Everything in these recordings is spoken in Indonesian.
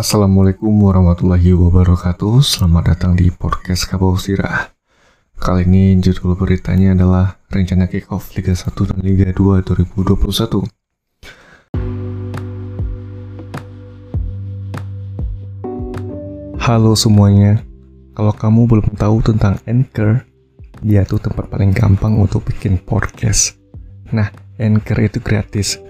Assalamualaikum warahmatullahi wabarakatuh. Selamat datang di podcast Kabau Sirah. Kali ini judul beritanya adalah Rencana kick-off Liga 1 dan Liga 2 2021 Halo semuanya. Kalau kamu belum tahu tentang Anchor Dia tuh tempat paling gampang untuk bikin podcast. Nah, Anchor itu gratis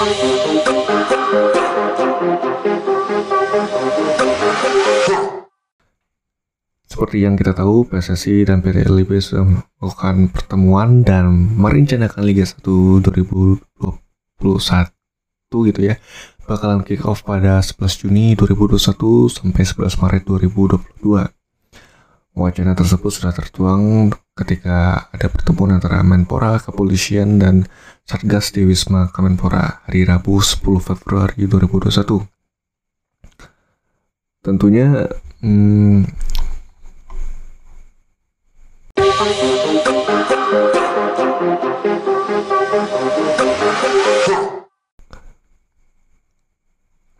Seperti yang kita tahu, PSSI dan PT LIB sudah melakukan pertemuan dan merencanakan Liga 1 2021 gitu ya. Bakalan kick off pada 11 Juni 2021 sampai 11 Maret 2022. Wacana tersebut sudah tertuang ketika ada pertemuan antara Menpora, Kepolisian, dan Satgas di Wisma Kemenpora hari Rabu 10 Februari 2021. Tentunya hmm,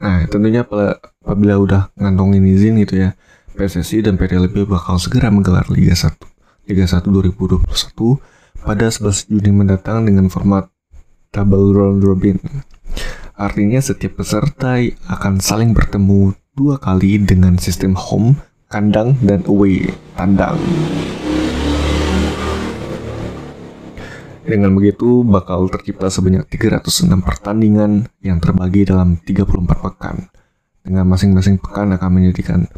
Nah, tentunya apabila udah ngantongin izin gitu ya, PSSI dan PT LB bakal segera menggelar Liga 1 Liga 1 2021 pada 11 Juni mendatang dengan format double round robin. Artinya setiap peserta akan saling bertemu dua kali dengan sistem home, kandang, dan away, tandang. Dengan begitu, bakal tercipta sebanyak 306 pertandingan yang terbagi dalam 34 pekan. Dengan masing-masing pekan akan menjadikan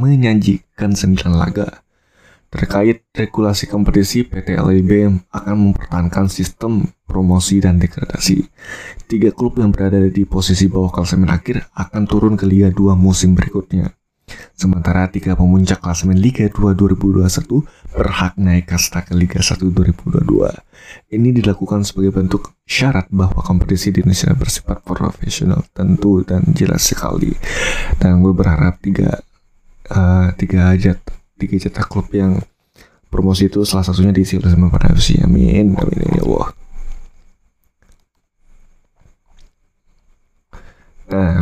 menyajikan 9 laga. Terkait regulasi kompetisi, PT LIB akan mempertahankan sistem promosi dan degradasi. Tiga klub yang berada di posisi bawah klasemen akhir akan turun ke Liga 2 musim berikutnya. Sementara tiga pemuncak klasemen Liga 2 2021 berhak naik kasta ke Liga 1 2022. Ini dilakukan sebagai bentuk syarat bahwa kompetisi di Indonesia bersifat profesional tentu dan jelas sekali. Dan gue berharap tiga uh, tiga aja tiga cetak klub yang promosi itu salah satunya diisi oleh sama pada FC. Amin. Amin ya Allah. Nah,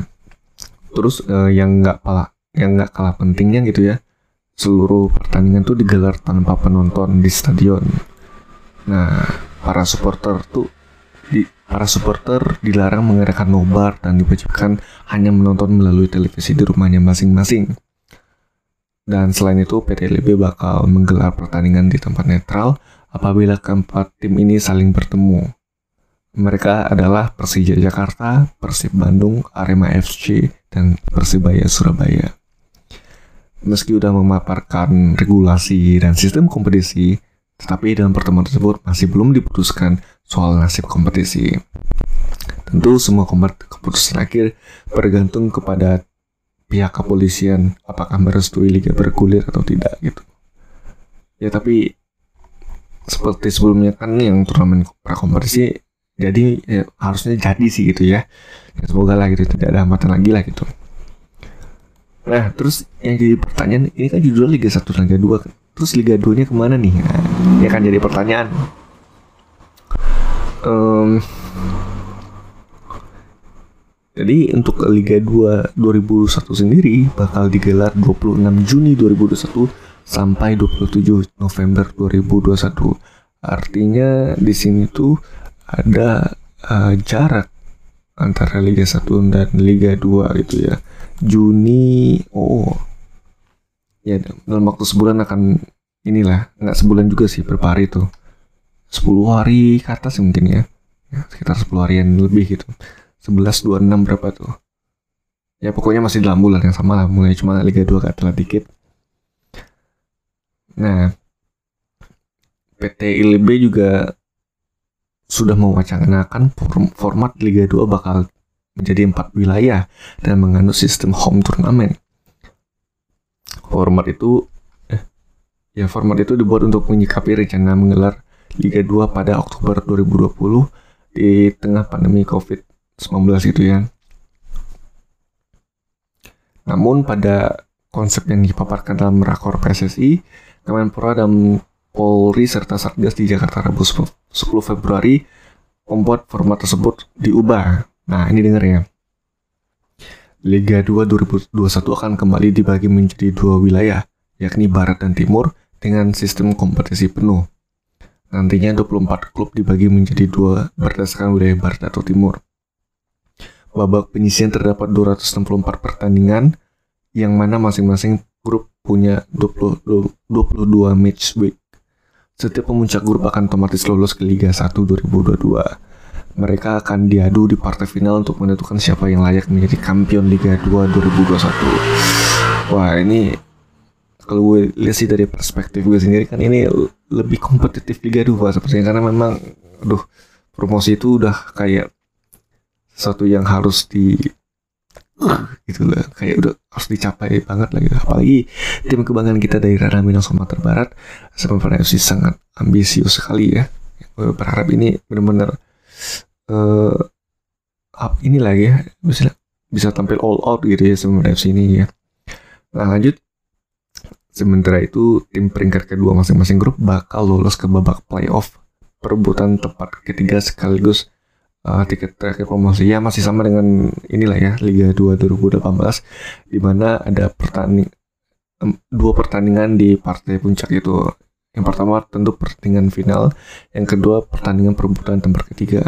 terus uh, yang nggak pala yang nggak kalah pentingnya gitu ya seluruh pertandingan tuh digelar tanpa penonton di stadion nah para supporter tuh di, para supporter dilarang mengerahkan nobar dan diwajibkan hanya menonton melalui televisi di rumahnya masing-masing. Dan selain itu, PT LIB bakal menggelar pertandingan di tempat netral apabila keempat tim ini saling bertemu. Mereka adalah Persija Jakarta, Persib Bandung, Arema FC, dan Persibaya Surabaya. Meski sudah memaparkan regulasi dan sistem kompetisi, tetapi dalam pertemuan tersebut masih belum diputuskan soal nasib kompetisi. Tentu semua keputusan akhir bergantung kepada pihak kepolisian apakah merestui liga bergulir atau tidak gitu. Ya tapi seperti sebelumnya kan yang turnamen prakompetisi jadi ya, harusnya jadi sih gitu ya. ya semoga lah gitu tidak ada hambatan lagi lah gitu. Nah, terus yang jadi pertanyaan, ini kan judul Liga 1 dan Liga 2. Terus Liga 2-nya ke mana nih? Nah, ini akan jadi pertanyaan. Um, jadi untuk Liga 2 2001 sendiri bakal digelar 26 Juni 2021 sampai 27 November 2021. Artinya di sini tuh ada uh, jarak antara Liga 1 dan Liga 2 gitu ya. Juni oh ya dalam waktu sebulan akan inilah nggak sebulan juga sih berapa hari tuh 10 hari ke atas mungkin ya, ya sekitar 10 harian lebih gitu 11 26 berapa tuh? Ya pokoknya masih dalam bulan yang sama lah. Mulai cuma Liga 2 gak telat dikit. Nah PT ILB juga sudah mewacanakan format Liga 2 bakal menjadi empat wilayah dan menganut sistem home turnamen. Format itu eh, ya format itu dibuat untuk menyikapi rencana menggelar Liga 2 pada Oktober 2020 di tengah pandemi COVID-19 gitu ya. Namun pada konsep yang dipaparkan dalam rakor PSSI, Kemenpora dan Polri serta Satgas di Jakarta Rabu 10 Februari membuat format tersebut diubah. Nah, ini denger ya. Liga 2 2021 akan kembali dibagi menjadi dua wilayah, yakni Barat dan Timur, dengan sistem kompetisi penuh. Nantinya 24 klub dibagi menjadi dua berdasarkan wilayah Barat atau Timur. Babak penyisian terdapat 264 pertandingan, yang mana masing-masing grup punya 20, 22 match week. Setiap pemuncak grup akan otomatis lolos ke Liga 1 2022. Mereka akan diadu di partai final untuk menentukan siapa yang layak menjadi kampion Liga 2 2021. Wah ini kalau gue lihat sih dari perspektif gue sendiri kan ini lebih kompetitif Liga 2 sepertinya karena memang aduh promosi itu udah kayak sesuatu yang harus di gitu loh kayak udah harus dicapai banget lagi apalagi tim kebanggaan kita dari Rara Minang Sumatera Barat sebenarnya sih sangat ambisius sekali ya. Gue berharap ini benar-benar uh, up ini lagi ya. Bisa bisa tampil all out gitu ya sebenarnya FC ini ya. Nah lanjut. Sementara itu tim peringkat kedua masing-masing grup bakal lolos ke babak playoff perebutan tempat ketiga sekaligus uh, tiket terakhir promosi ya masih sama dengan inilah ya Liga 2 2018 di mana ada pertanding um, dua pertandingan di partai puncak itu. Yang pertama tentu pertandingan final, yang kedua pertandingan perebutan tempat ketiga.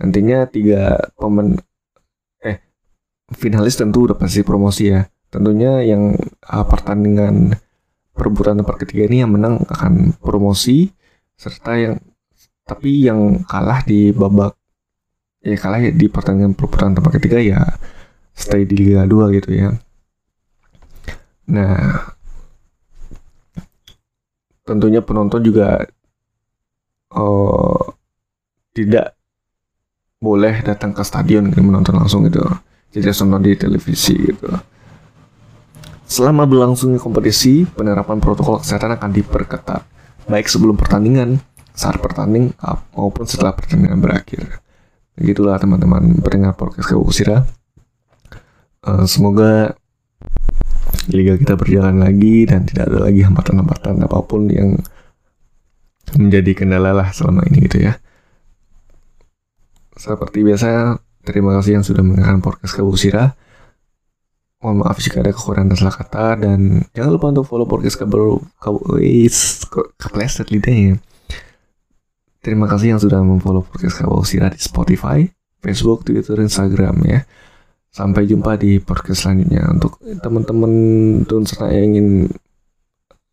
Nantinya tiga pemain eh finalis tentu udah pasti promosi ya. Tentunya yang uh, pertandingan perebutan tempat ketiga ini yang menang akan promosi serta yang tapi yang kalah di babak ya kalah di pertandingan perputaran tempat ketiga ya stay di Liga 2 gitu ya. Nah, tentunya penonton juga oh, tidak boleh datang ke stadion gitu, menonton langsung gitu. Jadi harus nonton di televisi gitu. Selama berlangsungnya kompetisi, penerapan protokol kesehatan akan diperketat, baik sebelum pertandingan, saat pertanding, maupun setelah pertandingan berakhir. Begitulah teman-teman pendengar podcast Kabusira. Uh, semoga liga kita berjalan lagi dan tidak ada lagi hambatan-hambatan apa pun yang menjadi kendala lah selama ini gitu ya. Seperti biasa, terima kasih yang sudah mendengarkan podcast Kabusira. Mohon maaf jika ada kekurangan dan salah kata dan jangan lupa untuk follow podcast Kabel Kabus kepleset lidahnya. Terima kasih yang sudah memfollow podcast Kabau Sirah di Spotify, Facebook, Twitter, Instagram ya. Sampai jumpa di podcast selanjutnya. Untuk teman-teman dan serta yang ingin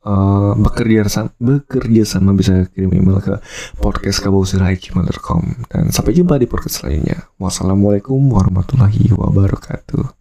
uh, bekerja sama, bekerja sama bisa kirim email ke podcastkabosira.gmail.com dan sampai jumpa di podcast selanjutnya. Wassalamualaikum warahmatullahi wabarakatuh.